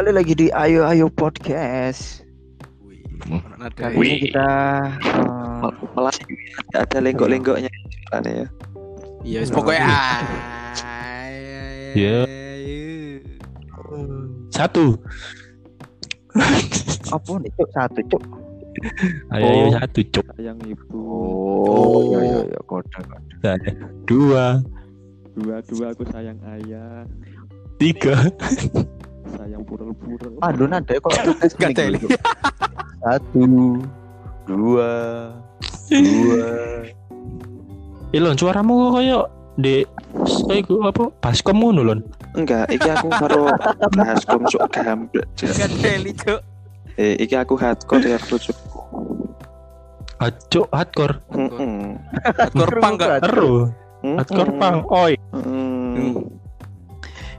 kembali lagi di Ayo Ayo Podcast. Wih, kita Mal- malah ada, ada lenggok-lenggoknya ya Iya, wis pokoknya. Iya. Satu. apa nih cuk satu cuk. Ayo, ayo satu cuk. sayang ibu Oh, iya iya iya kode kode. Ada dua, dua dua aku sayang ayah tiga. Sayang purel-purel Aduh nada kok Gak teli. Cuk. Satu, dua, dua. Ilon suaramu kok kayak di iku apa? Baskom ngono lon. enggak iki aku baru bahas komsuk gamblek Gak teli, Cuk. eh iki aku hardcore ya lucu Acuk hardcore. Heeh. Hardcore pang gak? Ero. Hardcore pang. Oi. Hmm.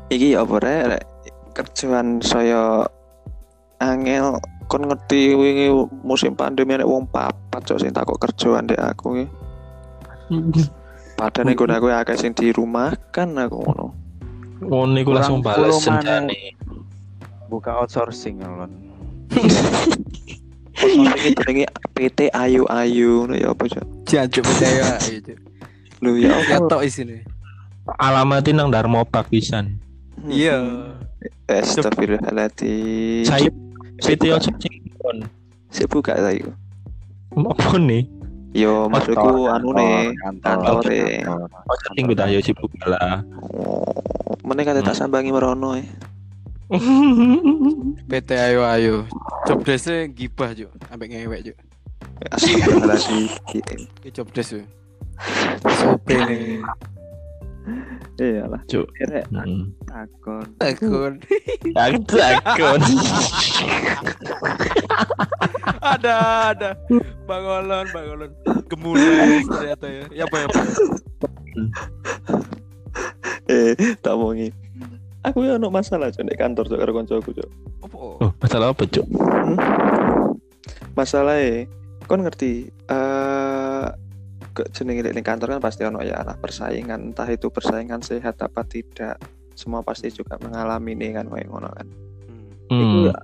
Iki ya apa rek kerjaan saya angel kon ngerti wingi musim pandemi nek wong papat cok sing takok kerjaan dek aku iki. Padahal nek aku akeh sing di rumah kan aku ngono. Oh niku langsung mana. sendane. Buka outsourcing lon. Ini jenenge PT Ayu Ayu ngono ya apa cok. Jancuk percaya ayo, Cuk. Lho ya Ya apa? tok isine. Alamatin nang Darmo Park pisan. Iya. Astagfirullahaladzim. Saya PT outsourcing kon. Saya buka saya. Apa nih? Yo maksudku anu nih kantor, kantor e. kantor. Outsourcing gue ayo sibuk lah. Oh, meneh kate tak sambangi merono e. PT ayo ayo. Job desk gibah, Cuk. Ambek ngewek, Cuk. Astagfirullahaladzim. Iki job desk. Cuk. Sope nih. Iya lah. Cuk. Hmm. takon. Takut. Aku takut. ada, ada. Bangolon, bangolon. Gemulai ternyata ya. Ya apa ya? Eh, tak mongi. Aku ya ono masalah cok di kantor cok karo kancaku cok. Oh, masalah apa, Cuk? Masalah e, kon ngerti eh ke jenenge di kantor kan pasti ono ya lah persaingan entah itu persaingan sehat apa tidak semua pasti juga mengalami nih kan kayak ngono kan Hmm. Iku Hmm. ya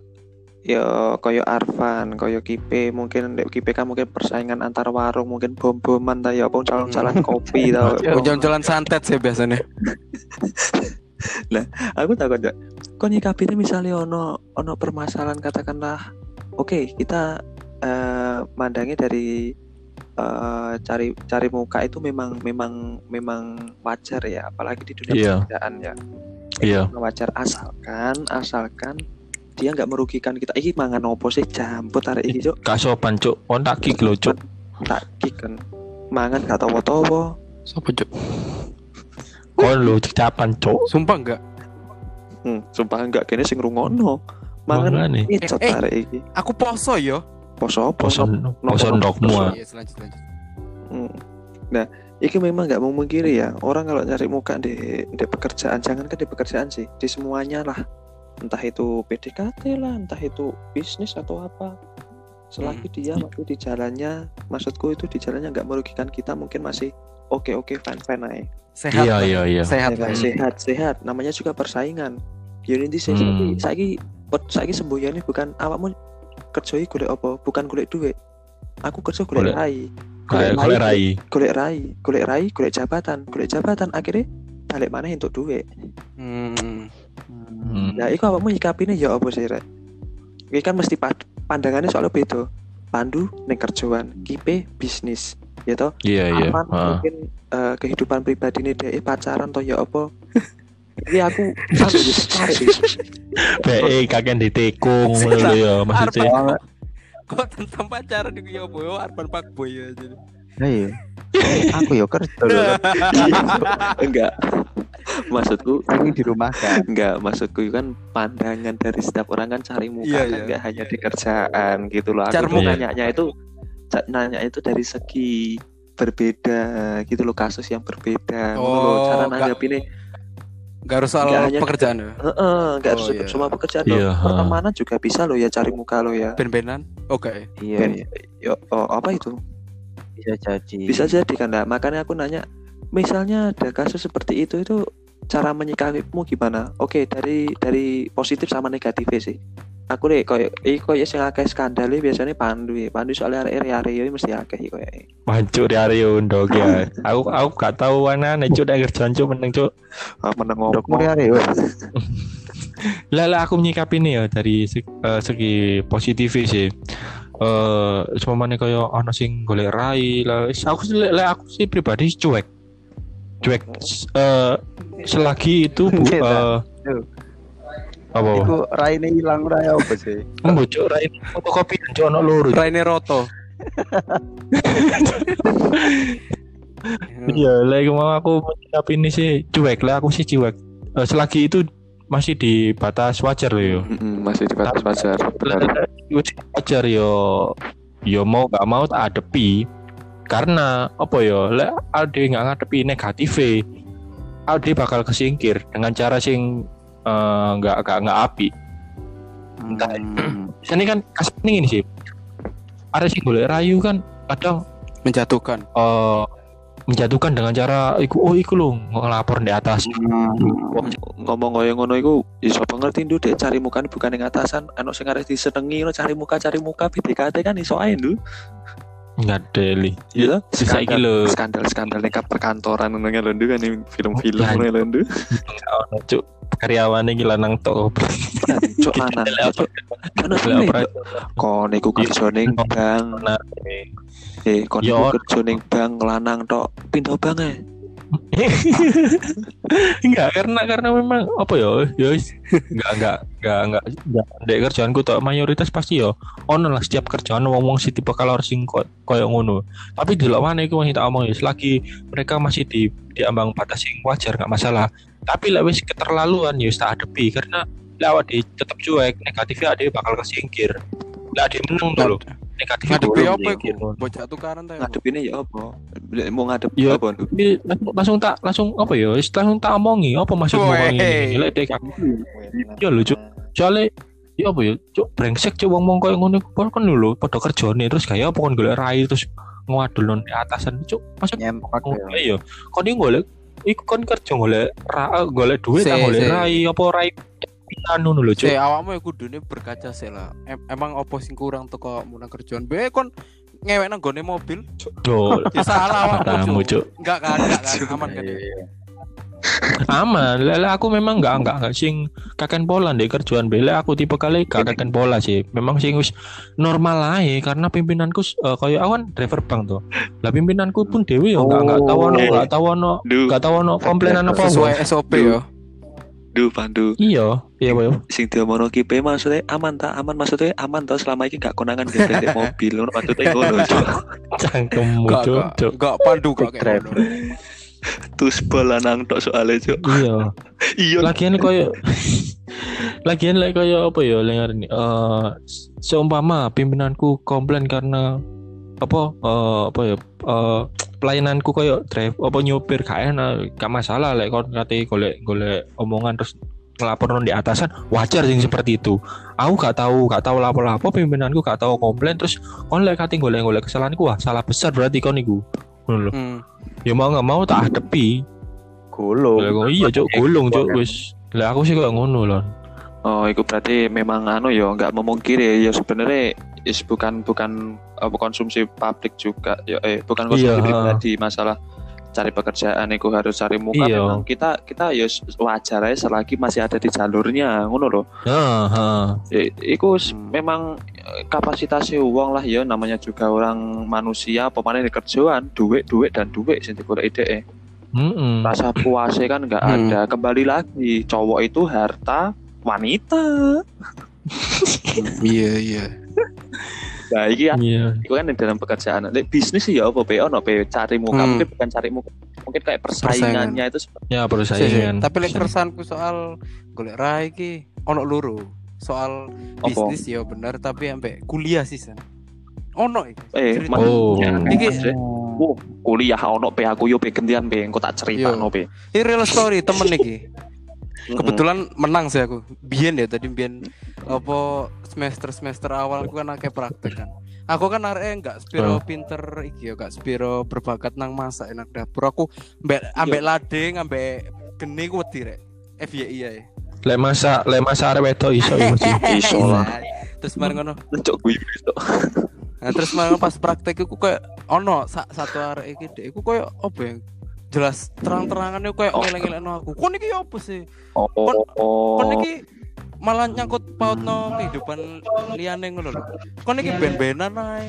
ya koyo Arfan koyo Kipe mungkin dek Kipe kan mungkin persaingan antar warung mungkin bom-boman ta ya apa calon-calon kopi tau Jalan-jalan santet sih biasanya. aku takut ya kok nyikapi ini misalnya ono ono permasalahan katakanlah oke kita eh mandangnya dari eh, cari cari muka itu memang memang memang wajar ya apalagi di dunia Iya. pekerjaan ya Iya. wajar asalkan asalkan dia nggak merugikan kita iki mangan opo sih jamput tarik iki cuk Kasopan, Cuk. On tak kick lo, Cuk. tak kick kan mangan gak towo-towo Sopo, Cuk? Kon lo capan, Cuk. Sumpah enggak. hmm, sumpah enggak kene sing rungono mangan Eh, eh. tarik iki Aku poso yo. Poso poson ndokmu. ah. Iya. Hmm. Nah, iki memang nggak memungkiri ya. Orang kalau nyari muka di di pekerjaan, jangan kan di pekerjaan sih, di semuanya lah. Entah itu PDKT lah, entah itu bisnis atau apa. Selagi dia masih di jalannya, maksudku itu di jalannya nggak merugikan kita, mungkin masih oke oke fine fine aja. Sehat. Iya, iya, iya. Sehat Ya kan? sehat sehat. Namanya juga persaingan. Ya inti saya Hmm. saiki saiki semboyan bukan awakmu kerjai golek apa, bukan golek duit. Aku kerja golek rai. Golek rai. golek rai, golek rai, golek jabatan, golek jabatan akhirnya balik mana untuk duit. Hmm. Hmm. Nah, iku awakmu nyikapine ya apa sih, Rek? Iki kan mesti pandangannya soalnya beda. Pandu ning kerjaan, kipe bisnis, ya toh? Iya, iya. Aman Heeh. mungkin eh, kehidupan pribadi ini dia pacaran toh ya apa? Ini aku aku wis tarik. BE kakek ditekung ngono lho ya maksudnya. Kok tentang pacaran di yo boy, Arpan Pak Boy ya jadi. Nah, iya. Aku yo kerja lho. enggak. Maksudku Lagi di rumah kan. enggak, maksudku kan pandangan dari setiap orang kan cari muka Iya, kan iya. enggak hanya di kerjaan gitu loh. Aku Cari tuh muka. nanyanya itu nanya itu dari segi berbeda gitu loh kasus yang berbeda loh. Oh, cara nggak- nanggapinnya Gak harus soal hanya- pekerjaan ya. Heeh, enggak harus Oh, iya. semua pekerjaan Iya, loh. Pertemanan juga bisa loh ya cari muka lo ya. Ben-benan. Oke. Iya, Ben- iya. Yo, oh, apa itu? Bisa jadi. Bisa jadi kan nah, makanya aku nanya misalnya ada kasus seperti itu itu cara menyikapimu gimana? Oke, dari dari positif sama negatif sih. Aku deh koyo iki koyo sing akeh skandal biasanya Pandu ya. Pandu soalnya area area mesti akeh koyo. Wancuk dari undog ya. Aku aku gak tahu mana nih cuk nek kerjaan cuk meneng cuk. Ah meneng Dok ngomong. hari wes. Lah lah aku menyikapi nih ya dari segi, eh, segi positif sih. Eh cuma mana kayak ono sing golek rai lah. Aku sih lek aku sih pribadi cuek. Cuek eh selagi itu bu, eh apa? Iku raine hilang rai apa sih? Mbocok rai fotokopi cuk ono loro. Raine Roto. Iya, lek mau aku menyikapi ini sih cuek lah aku sih cuek. Eh, selagi itu masih di batas wajar loh yo. Masih di batas wajar. Benar. Wajar yo yo mau gak mau tak adepi karena apa yo lek Aldi nggak ngadepi negatif Aldi bakal kesingkir dengan cara sing eh, nggak nggak nggak api. Entah. Hmm. ini kan kasus ini sih. Ada sing golek rayu kan kadang Menjatuhkan. eh, menjatuhkan dengan cara iku oh iku lo ngelapor di atas. Ngomong koyo ngono iku ya sapa ngerti ndu dek cari muka bukan yang atasan. Anu sing arep disenengi lo cari muka cari muka PDKT kan iso ae ndu. Nggak deli iya Bisa iki lho. skandal skandal nek perkantoran ngono kan lho ndu kan film-film Ya, ngono lho ndu. Ono cuk karyawane iki lanang tok cok lanang kan kon iku kerja ning bank eh kon Ya, iku kerja ning bank lanang tok. Pindah bank e enggak karena karena memang apa ya ya wis. enggak enggak enggak enggak. Enggak dek kerjaanku tuh mayoritas pasti ya ono lah setiap kerjaan ngomong si tipe kalau sing ko- koyo ngono. Tapi di luar mana iku masih tak omong ya selagi mereka masih di di ambang batas yang wajar nggak masalah tapi lah wis keterlaluan ya tak adepi karena lah awak di tetap cuek negatifnya ada bakal kesingkir lah ada menang loh negatifnya Ngadepi boleh apa iku? Bocah tukaran ta. ngadepine ya apa mau ngadep Ya. apa langsung, tak langsung apa ya langsung tak omongi apa maksudmu Weh. ngomong ini lek dek Ya lho, Cuk. soalnya ya apa ya cuk brengsek cuk wong wong koyo ngono iku kan lho padha kerjane terus kayak apa kon golek rai terus ngadul non di atasan cuk maksud Nyempok ya. golek ya kon iki golek iku kon kerja golek ra golek duit tak golek rai apa rai ngono lho cuk Cek awakmu ya kudune berkaca sih lah. Em- emang opo sing kurang teko munang kerjaan. Be kon ngewek nang gone mobil. yo Ya salah awakmu. Cuk. cuk Enggak kan, enggak kan. Aman kan. Iya, iya. aman lele aku memang enggak enggak enggak sing kaken pola deh kerjaan bele aku tipe kali gak kaken pola sih. Memang sing wis normal aja karena pimpinanku uh, kayak aku kan driver bank tuh lah pimpinanku pun dewi ya enggak enggak tahu ono Oh. enggak tahu ono ndu enggak tahu ono komplainan apa Sesuai SOP ya. ndu pandu iya iya boy sing diomongno ki pe maksudnya aman ta? Aman maksudnya aman ta selama ini gak konangan gak di mobil. Ngono maksudnya ngono cangkemmu cuk. Enggak pandu kok kayak Terus lanang tok soalnya cuk. Iya. Iya. Lagian koyo lagian lek koyo apa ya lengar ini eh seumpama pimpinanku komplain karena apa eh apa ya eh pelayananku koyo drive apa nyopir gak enak gak masalah lek kon kate golek golek omongan terus ngelapor di atasan wajar sing seperti itu. Aku gak tahu gak tahu lapor-lapor pimpinanku gak tahu komplain terus kon lek kate golek-golek kesalahanku wah salah besar berarti kon iku ngono lho. Hmm. Ya mau gak mau tak hadepi Gulung. Kok iya cuk? Gulung cuk wis. Lah aku sih kayak ngono loh oh itu berarti memang anu ya nggak memungkiri ya. Sebenarnya is bukan bukan apa konsumsi publik juga. Ya eh bukan konsumsi Iya, pribadi masalah cari pekerjaan itu harus cari muka Iya. memang kita kita ya wajar aja selagi masih ada di jalurnya ngono loh Heeh, ya, iku s- Hmm. memang eh, kapasitasnya uang lah ya namanya juga orang manusia pemain di kerjaan duit duit dan duit sing digolek ide Mm-mm. rasa puasnya kan nggak Hmm. ada kembali lagi cowok itu harta wanita Iya, iya. nah iki ya Iya. itu kan dalam pekerjaan Lek bisnis sih ya apa pe ono pe cari muka Hmm. mungkin bukan cari muka mungkin kayak persaingannya itu seperti Ya Si, si. persaingan. Tapi lek keresahanku soal golek rai ki ono loro. Soal Apa? bisnis ya bener tapi sampai kuliah sih san. Ono iki. eh Cerita. mas Oh. ya, Iki- Mas, eh. Wow, kuliah ono pe aku yo pe gantian pe engko tak cerita Yo. no pe Ini real story temen iki. Kebetulan menang sih aku. Biyen ya tadi biyen apa semester semester awal aku kan akeh praktek kan. Aku kan arek enggak spiro Oh. pinter iki ya, gak spiro berbakat nang masak enak dapur. Aku mbek ambek lading, ambek geni ku wedi rek. FYI ya. Lek masa lek masa arek wedok iso ya. Iso lah. Terus mari ngono. Cok gue itu. Nah, terus mari pas praktek iku kayak ono sa- satu arek iki dek iku koyo apa ya? Jelas terang-terangan iku kayak Oh. ngeleng-ngelengno aku. Kon iki apa sih? Oh, oh. Kon iki malah nyangkut pautno kehidupan liyane ngono lho. Kon iki ben-benan ae.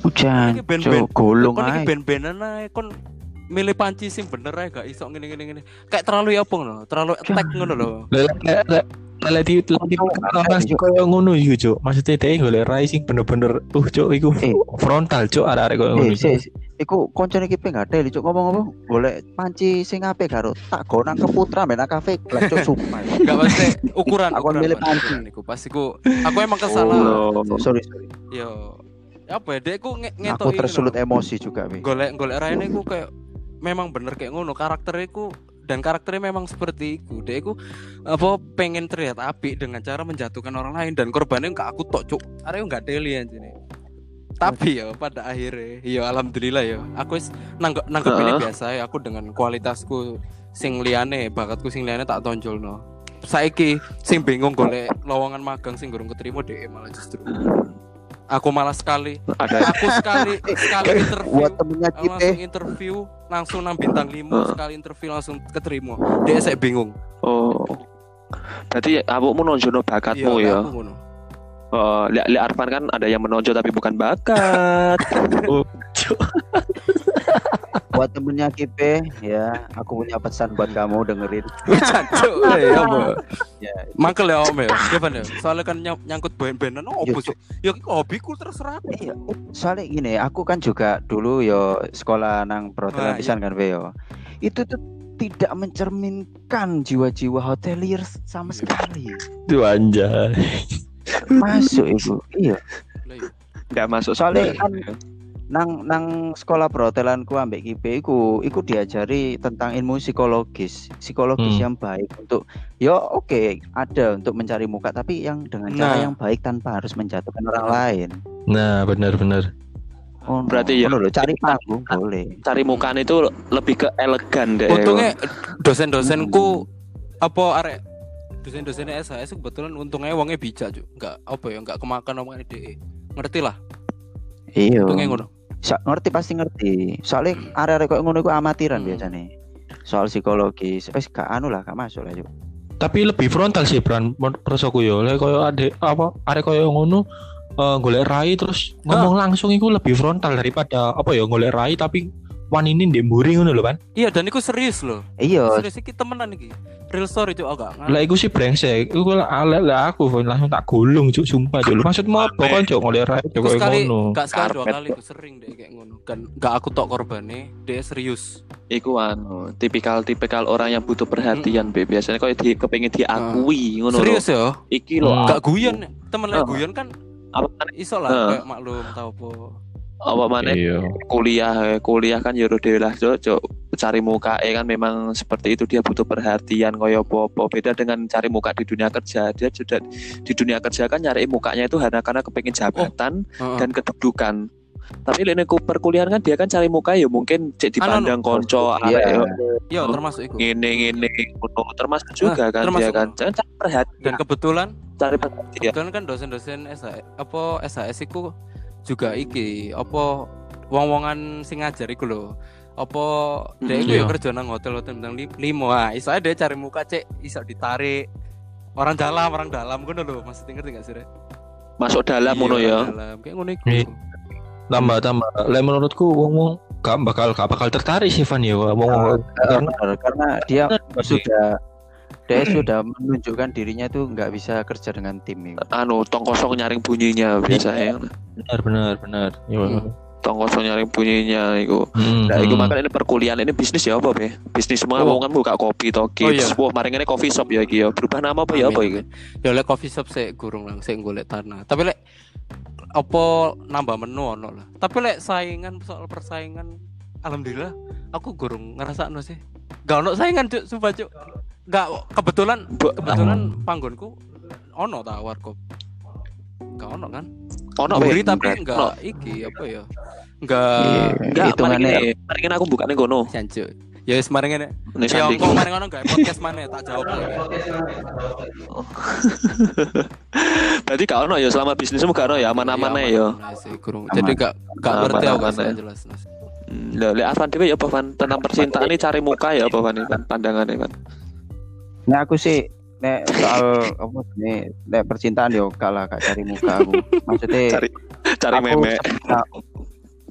Hujan, Iki ben-ben. golong Kon iki ae. ben-benan ae. Kon milih panci sing bener ae gak iso ngene ngene ngene. Kayak terlalu ya apa ngono? Terlalu attack ngono lho. Lek di di langsung koyo ngono iku, Cuk. Maksudnya dhek golek rai sing bener-bener uh, Cuk, iku Eh. frontal, Cuk, arek-arek koyo ngono. Iku koncone iki pengen gatel, cuk ngomong-ngomong golek panci sing apik karo tak go nang keputra nang kafe lah cuk sumpah. Gak pasti ukuran Aku milih panci. ukuran iku pas iku aku emang kesalah. Oh. Sorry, sorry. Yo. Apa ya dek aku nge Aku tersulut emosi juga, Wi. golek golek Raine iku kayak memang bener kayak ngono karakternya iku dan karakternya memang seperti itu dia iku apa pengen terlihat apik dengan cara menjatuhkan orang lain dan korbannya nggak aku tok cuk arek nggak deli anjene tapi ya pada akhirnya ya alhamdulillah ya. Aku wis nanggep nanggep ini biasa ya aku dengan kualitasku sing liyane bakatku sing liyane tak tonjol no saiki sing bingung golek lowongan magang sing gurung keterima deh malah justru aku malah sekali Ada. aku sekali sekali interview Buat temennya kita langsung interview langsung nang bintang 5 Heeh. sekali interview langsung keterima. Dia saya bingung. Oh. Berarti awakmu nonjono bakatmu ya. aku Oh, lihat lihat Arfan kan ada yang menonjol tapi bukan bakat. Cuk. buat temennya kita ya, aku punya pesan buat kamu dengerin. Jancuk, eh? Ya, Mangkel ya om ya, gimana? Soalnya kan nyang- nyangkut band-bandan, oh, sih? Ya itu hobiku terserah. Iya, soalnya gini, aku kan juga dulu yo sekolah nang perhotelan Wah, iya. pisan kan Be, yo. Itu tuh tidak mencerminkan jiwa-jiwa hotelier sama sekali. Tuh anjay. Masuk itu. Iya. Enggak masuk Soalnya kan nang nang sekolah perhotelanku ambek KIP iku iku diajari tentang ilmu psikologis psikologis Hmm. yang baik untuk yo oke ada untuk mencari muka tapi yang dengan cara Nah. yang baik tanpa harus menjatuhkan orang Nah. lain Nah, benar-benar. oh, Berarti ya- lho, cari panggung boleh cari mukaan itu lebih ke elegan deh. Untungnya dosen-dosenku apa arek dosen-dosennya SHS kebetulan untungnya wongnya bijak juga nggak apa ya nggak kemakan omongan ide. Ngerti lah. Iya. Untungnya ngono. Sa- ngerti pasti ngerti. Soalnya area-area kayak ngono iku amatiran Hmm. biasanya. Soal psikologis wes gak anu lah gak masuk lah Tapi lebih frontal sih Bran persoku yo. Lek koyo ade apa arek koyo ngono eh, golek rai terus ngomong langsung iku lebih frontal daripada apa ya golek rai tapi wani ini ndek mburi ngono lho, Pan. iya dan itu serius loh iya serius iki temenan iki real story cuk agak Lah iku sih brengsek. Iku lah alek lah aku langsung tak gulung cuk sumpah cuk. Maksudmu apa kan cuk golek rai cuk ngono. gak sekali dua kali, aku sering deh kayak ngono. Kan gak aku tok korbannya, dia serius. Iku anu, tipikal-tipikal orang yang butuh perhatian, Be. Biasanya kok di kepengin diakui ngono lho. Serius ya? Iki lho, Hmm. Gak guyon, temen lagi Ah. guyon kan apa mana iso lah Ah. kayak maklum tau apa. Apa mana Iya. kuliah kuliah kan yoro dhewe lah cok cok cari muka kan memang seperti itu dia butuh perhatian koyo apa beda dengan cari muka di dunia kerja dia sudah di dunia kerja kan nyari mukanya itu hanya karena kepengin jabatan Heeh. dan kedudukan tapi ini perkuliahan kan dia kan cari muka ya mungkin cek dipandang konco Iya. yo Yo termasuk itu. ngene ngene ngono termasuk juga kan termasuk. dia kan jangan cari perhatian Dan kebetulan, cari perhatian kebetulan kan dosen-dosen SHS, apa SHS iku juga iki apa wong-wongan sing ngajar iku lho. Apa dia Hmm, iku ya iya. kerja nang hotel-hotel bintang li- limo. Ah, iso aja dia cari muka cek iso ditarik. Orang dalam, orang dalam ngono lho, maksudnya ngerti gak sih, masuk dalam Iya, ngono ya dalam. Kayak ngono iku. Tambah tambah. Lah menurutku wong-wong gak bakal gak bakal tertarik sih Van ya wong Nah, karena Benar, karena dia sudah dia sudah menunjukkan dirinya tuh nggak bisa kerja dengan tim itu. anu tong kosong nyaring bunyinya biasanya benar benar benar. Iya. Hmm. tong kosong nyaring bunyinya iku Hmm, Nah, itu hmm. makanya ini perkuliahan ini bisnis ya apa be? Bisnis semua Oh. kan buka kopi to Oh, kids. iya. Wah, mari ini coffee shop ya iki ya. Berubah nama apa ya apa iki? Ya oleh coffee shop sik gurung lang sik golek tanah. Tapi lek apa nambah menu ono lah. Tapi lek saingan soal persaingan alhamdulillah aku gurung ngerasakno sih. Gak ono saingan cuk, sumpah cuk. Gak kebetulan kebetulan panggonku ono ta warkop. Gak ono kan? Ono Buri be. tapi enggak iki apa ya? Enggak Iya, Enggak, hitungannya ini, mari aku buka nih kono. jancuk. Ya wis mari ngene. Nih Ya kok mari ngono podcast mana tak jawab lagi. Berarti gak ono ya selama bisnismu gak ono ya aman-aman Iya, ya. Jadi gak gak ngerti aku ya. jelas. Hmm, Lah, lek Arfan dhewe ya apa Van tentang percintaan ini cari muka ya apa Van Van pandangannya Van. Nek aku sih nek soal apa nih nek percintaan yo gak lah gak cari muka aku. Maksudnya Cari cari aku meme.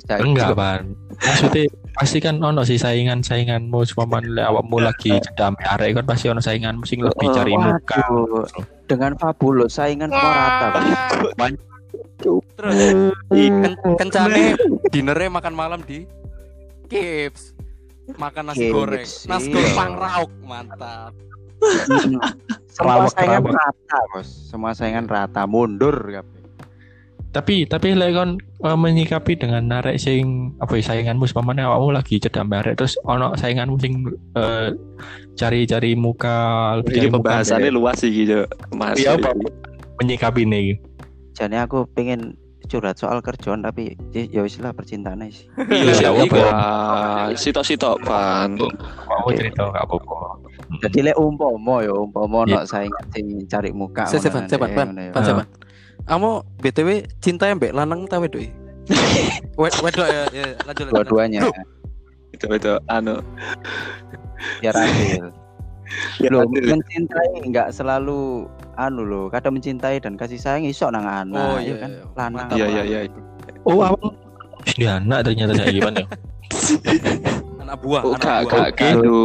Cari- Enggak, Pan. Maksudnya pasti kan ono sih saingan-sainganmu cuma awakmu lagi cedam arek kan pasti ono sainganmu sing lebih Oh, cari muka. Dengan fabulous saingan semua rata. Terus ken kencane dinernya makan malam di Kips. Makan nasi goreng. Nasi goreng iya. pangrauk, mantap. Semua saingan rata, Bos. Semua saingan rata, mundur kabeh. Tapi tapi lek kon eh, menyikapi dengan narek sing apa ya sainganmu sepamane awakmu lagi cedam arek terus ono sainganmu sing eh, cari-cari muka muka pembahasannya luas sih gitu. Mas. Iya, apa? menyikapi nih. Jadi aku pengen curhat soal kerjaan tapi ya ya wis lah percintaan sih. Iya, Iya, iya, apa? Sitok-sitok Van. Kamu cerita gak apa-apa. Jadi lek umpama ya umpama Iya. ono saingan sing cari muka. Kan, Sevan, eh, Pan, ngono ya. Pan, Sevan. Kamu BTW cinta yang mbek lanang ta wedok? wedok ya, ya lanjut lanjut. Dua-duanya Itu itu anu. biar adil. Ya, Loh, adil. mencintai enggak selalu anu loh, kadang mencintai dan kasih sayang iso nang anak, Oh, ya iya, kan? iya. Lanang. Mantap, Iya, iya, iya. Oh, awak dia anak ternyata saya gimana? Anak buah, Oh, anak buah. gitu.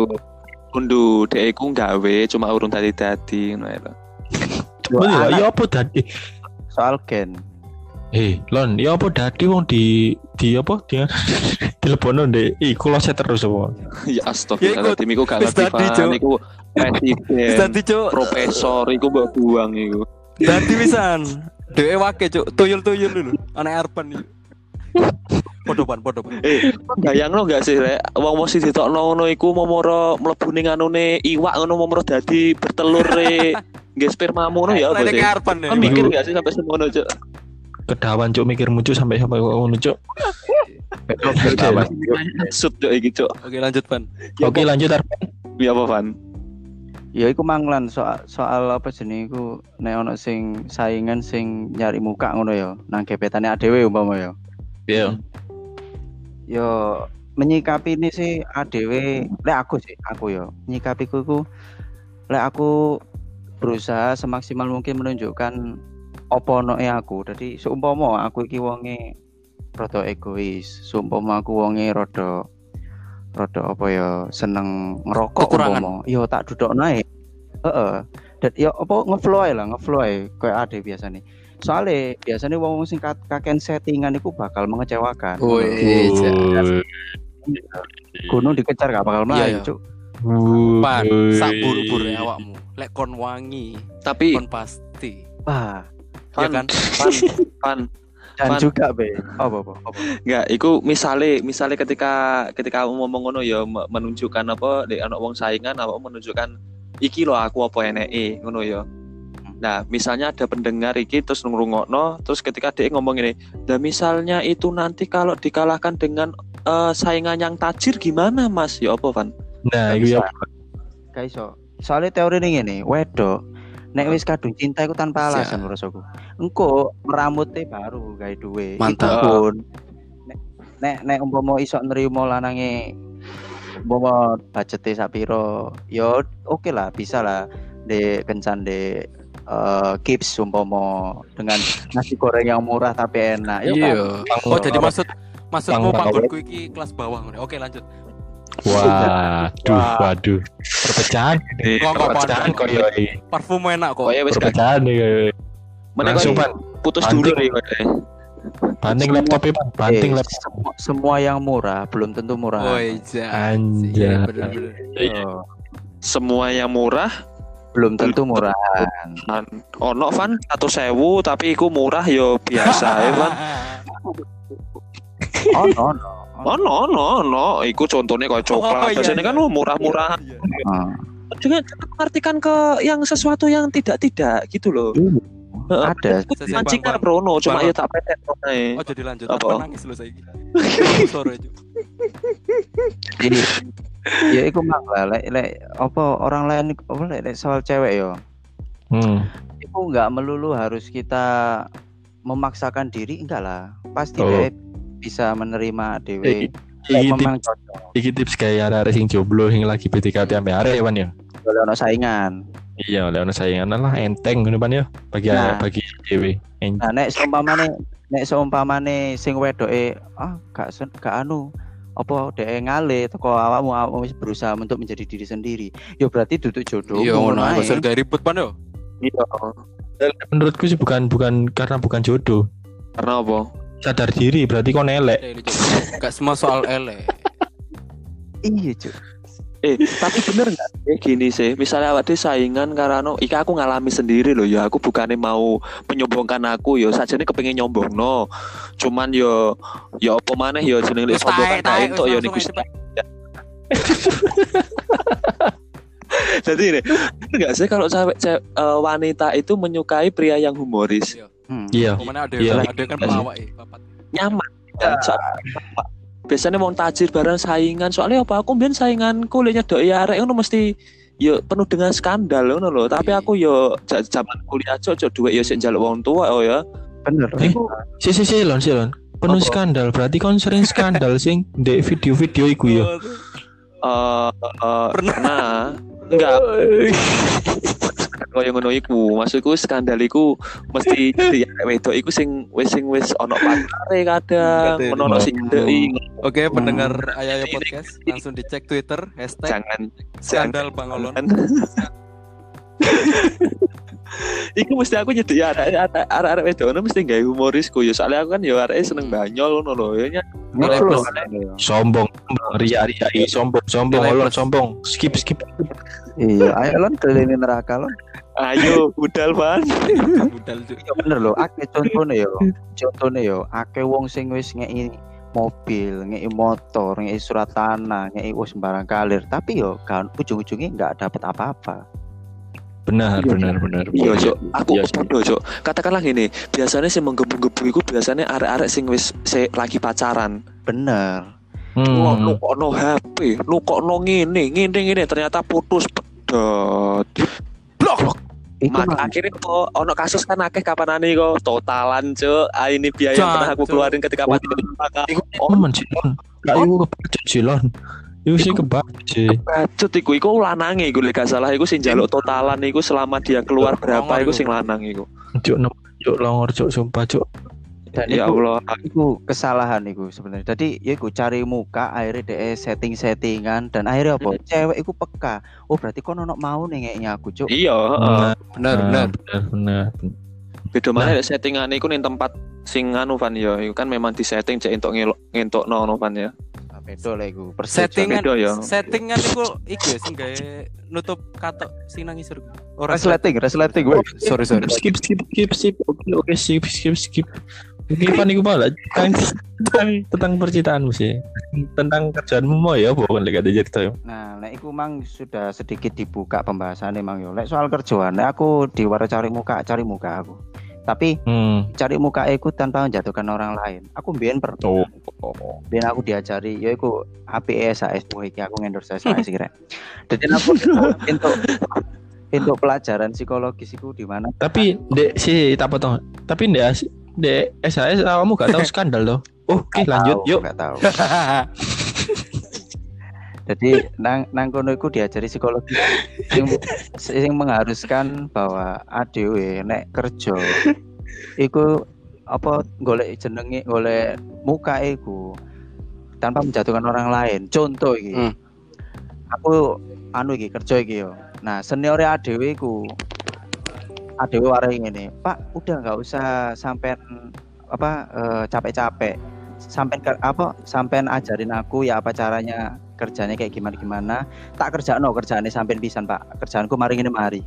Undu dek iku gawe cuma urung tadi-tadi ngono ya. Anak ya apa tadi? soal gen. Eh, Lon, ya apa dadi wong di di apa dia telepono ndek iku lo terus apa? Ya Ya, astagfirullah, iku- gak ngerti. Cuk. Iku presiden, Dadi profesor iku mbok buang iku. dadi pisan. Dewe wake cuk, tuyul-tuyul dulu. Anak Arpan iki. Podopan, podopan. Eh, bayangno gak sih rek, wong-wong sing ditokno ngono iku momoro mlebu ning anune iwak ngono momoro dadi bertelur re. Nggih spermamu ngono ya apa sih? Arpan. Kan mikir gak sih sampai semono, Cuk? Kedawan cuk mikir muncul sampai sampai ngono cuk. Sud Cuk iki, Cuk. Oke, lanjut Pan. Ya, Oke, lanjut Ar. Ya apa, Van? Ya iku manglan soal soal apa jenenge iku nek ono sing saingan sing nyari muka ngono ya, nang gebetane adewe umpama ya. Iya. Yo menyikapi ini sih adewe, lek aku sih, aku yo menyikapiku iku lek aku berusaha semaksimal mungkin menunjukkan opo noe aku. Jadi seumpama aku iki wonge rada egois, seumpama aku wonge rada rada apa ya seneng ngerokok Kekurangan. umpama, yo tak duduk naik. Heeh. Dan yo apa ngeflow lah, ngeflow koyo ade biasanya. Soalnya biasanya wong sing ka- kakean settingan itu bakal mengecewakan. Wih, Gunung dikejar gak bakal Iya, melayu, iya. Cuk. Pan, sak buru-buru awakmu. Lek kon wangi, Tapi kon pasti. Wah, Ya Pan, kan? Pan, Pan, dan Pan. juga be. Apa apa? apa. Enggak, iku misale misale ketika ketika kamu ngomong ngono ya me- menunjukkan apa dek anak wong saingan apa menunjukkan iki lo aku apa eneke ngono ya. Nah, misalnya ada pendengar iki terus ngrungokno terus ketika dia ngomong ini, "Nah, misalnya itu nanti kalau dikalahkan dengan eh, saingan yang tajir gimana, Mas?" Ya apa, Van? Nah, ya bisa. Gak iso. Soalnya teori ini ngene, wedok nek wis kadung cinta iku tanpa alasan menurut aku. Engko meramute baru gawe duwe. Mantap. Pun nek nek, nek umpama iso nrimo lanange umpama budgete sak piro, yo oke lah bisa lah de kencan de eh, kips umpama dengan nasi goreng yang murah tapi enak. Yo kan? Iya. Oh, jadi maksud maksudmu Pang- panggonku iki kelas bawah. Oke, lanjut. Waduh, Wah. waduh. Perpecahan, Kok kok perpecahan Pan? koyo Parfum enak kok. Oh ya wis perpecahan nih. meneh Langsung Pan, putus dulu nih banting Semua- laptopnya Pan, banting Eh, laptop. semua, semua yang murah belum tentu murah. Ja. Anjay. Iya, bener-bener. Oh, Semua yang murah belum tentu murah. ono Van atau sewu tapi iku murah yo biasa ya Van. Oh no no. Ono ono ono iku contohnya kayak Oh, coklat. iya, Biasanya iya. kan murah-murah. Iya. Ah. Juga jangan mengartikan ke yang sesuatu yang tidak-tidak gitu loh. Heeh, Ada. kan Brono cuma ya tak ae. Oh, jadi lanjut. Apa? Nangis lu saiki? Sore. Jadi ya iku mang lah lek lek apa orang lain apa lek, lek soal cewek yo Hmm. itu nggak melulu harus kita memaksakan diri enggak lah pasti Oh. dia bisa menerima dewe iki, memang tips, cocok iki tips kayak arek sing jomblo sing lagi PDKT ambe arek Wan ya. boleh ono saingan Iya, oleh ono saingan lah enteng ngono pan ya bagi Nah. bagi dewe. En- nah nek seumpamane nek seumpamane sing wedoke ah gak gak anu apa dhek ngale teko awakmu awakmu wis berusaha untuk menjadi diri sendiri ya berarti duduk jodoh Iya ngono ae. Gak ribut pan yo. Iya. Menurutku sih bukan bukan karena bukan jodoh. Karena apa? Sadar diri berarti kau nelek. Gak semua soal elek. iya cuy Eh, tapi bener nggak? Kayak gini sih, misalnya awak dhewe saingan karena iki aku ngalami sendiri loh ya. Aku bukannya mau menyombongkan aku ya, saja ini kepengen nyombong no. Cuman yo ya apa maneh ya jeneng lek Wis sombongan tak entuk wis ya langsung niku. Jadi ini enggak sih kalau cewek cewek, eh, wanita itu menyukai pria yang humoris, hmm. Iya. Ada Iya. ada kan pelawak ya, nyaman. kan? Biasanya mau tajir bareng saingan soalnya apa aku biar saingan kulitnya doi arek ngono mesti yo penuh dengan skandal ngono loh tapi Iya. aku yo ja- zaman kuliah aja aja duit yo sik njaluk wong tua oh ya bener Eh, si si si lon si lon. Penuh Apa? skandal berarti kon sering skandal sing ndek video-video iku ya. eh eh, Pernah. pernah enggak koyo ngono iku maksudku skandal iku mesti arek wedok iku sing wis sing wis ono pacare kadang Ngerti. ono sing Oke, Hmm. pendengar Ayah Podcast langsung dicek Twitter hashtag jangan skandal Bangolon. Iku mesti aku nyedek ya arek arek wedok ngono mesti gawe humorisku ya soalnya aku kan ya arek seneng banyol ngono lho ya Betul. plus. Sombong, ria ria i, sombong, sombong, Nilai lon plus. sombong. Skip skip. iya ayo lon keliling neraka lon ayo budal pan Budal Cuk. iya bener loh akeh contohnya yo contohnya yo akeh wong sing wis ngei mobil, ngei motor, ngei surat tanah, ngei wis sembarang kalir, tapi yo kan ujung-ujungnya nggak dapat apa-apa. Benar, Iya, benar, benar. iya benar. cok aku Iya, podo cok katakanlah gini biasanya sih menggebu-gebu iku biasanya arek-arek sing wis se lagi pacaran Bener. Wah, Hmm. lu kok no HP, lu kok no ngene, ngene ngene ternyata putus pedot. Blok. Itu Mak, akhirnya kok ono kasus kan akeh kapan ane kok totalan cuk. Ah, ini biaya yang pernah aku keluarin ketika mati maka Iku temen sih lon. Gak iku kebacut sih lon. Iku sih kebacut sih. Bacut iku iku lanange iku lek gak salah iku sing njaluk totalan iku selama dia keluar berapa iku iku. sing lanang iku. Cuk cuk longor cuk sumpah cuk. Dan Ya itu- Allah. Iku kesalahan iku sebenarnya. Jadi ya iku cari muka akhirnya deh setting-settingan dan akhirnya apa? Cewek iku peka. Oh berarti kok ono mau nih ngeknya aku cuk. Iya, heeh. Benar, benar. benar, benar. Beda mana lek settingan iku ning tempat sing anu Van ya, iku kan memang di setting cek entuk ngelok ngentuk no no Van ya. Nah, Beda lah iku. Persis, Settingan, beda ya. settingan itu iku ya sing gawe nutup katok sing nang isor. Ora Resleting, resleting. Sorry, sorry. Skip skip skip skip. Oke oke skip skip skip. Oke Pan iku malah tentang tentang, tentang percintaanmu sih. Tentang kerjaanmu mau ya bukan lek ada cerita ya. Nah, nek iku mang sudah sedikit dibuka pembahasan emang yo. Lek soal kerjaan, nek aku diwara cari muka, cari muka aku. Tapi Hmm. cari muka aku tanpa menjatuhkan orang lain. Aku mbien per Oh. mbien aku diajari ya iku APS wah iki aku endorse SAS kira. Jadi aku untuk untuk pelajaran psikologis itu di mana? Tapi dek si tak potong. Tapi dek as- dek SAS kamu gak tahu skandal loh. Oke lanjut Tahu, yuk. nggak tahu. Jadi nang nang kono iku diajari psikologi sing, sing mengharuskan bahwa adewe nek kerja iku apa golek jenenge golek muka iku tanpa menjatuhkan orang lain. Contoh iki. Hmm. Aku anu iki kerja iki yo. Nah, senior adewe iku adewe warai ngene, Pak, udah nggak usah sampean apa eh, capek-capek sampai apa sampean ajarin aku ya apa caranya kerjanya kayak gimana gimana tak kerja no kerjaannya sampai pisan pak kerjaanku mari ini mari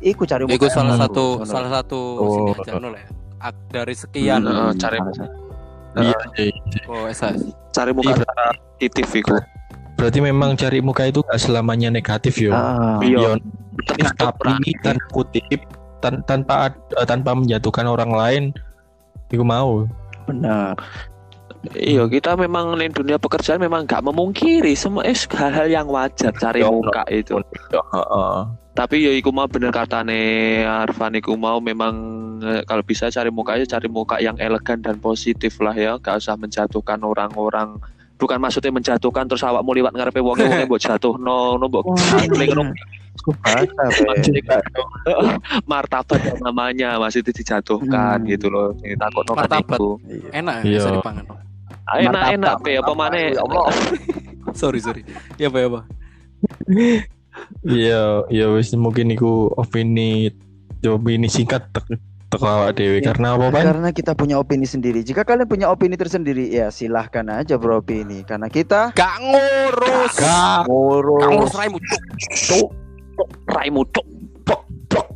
iku cari Iku muka salah satu salah satu Oh. lah. ya. Dari sekian Hmm. Hmm, cari muka. satu. Iya, iya. oh. Cari muka Iya. secara positif iku. Berarti memang cari muka itu gak selamanya negatif yo. Ah, Iya. Iya. Tapi tanpa kutip tan- tanpa eh, tanpa menjatuhkan orang lain. Iku mau. benar Iya, kita memang di dunia pekerjaan memang nggak memungkiri semua eh, hal-hal yang wajar cari Ya, muka itu. Heeh. Tapi ya iku mau bener katane Arfan iku mau memang eh, kalau bisa cari muka aja cari muka yang elegan dan positif lah ya, gak usah menjatuhkan orang-orang. Bukan maksudnya menjatuhkan terus awakmu liwat ngarepe wonge wonge mbok jatuhno, no mbok ngono. Maksudnya gak- martabat namanya masih itu dijatuhkan Hmm. gitu loh. Takut no Martabat. Enak ya Iya. bisa dipangan. Enak enak Martabat, be apa maneh. ya Allah. Sorry sorry. Ya apa ya apa. Iya, ya wis mungkin iku opini opini singkat teko dewi ya, karena apa Pak? Karena kita punya opini sendiri. Jika kalian punya opini tersendiri ya silahkan aja beropini karena kita gak ngurus. Gak ngurus. Gak ngurus raimu cuk. Cuk. Raimu cuk. Bok bok.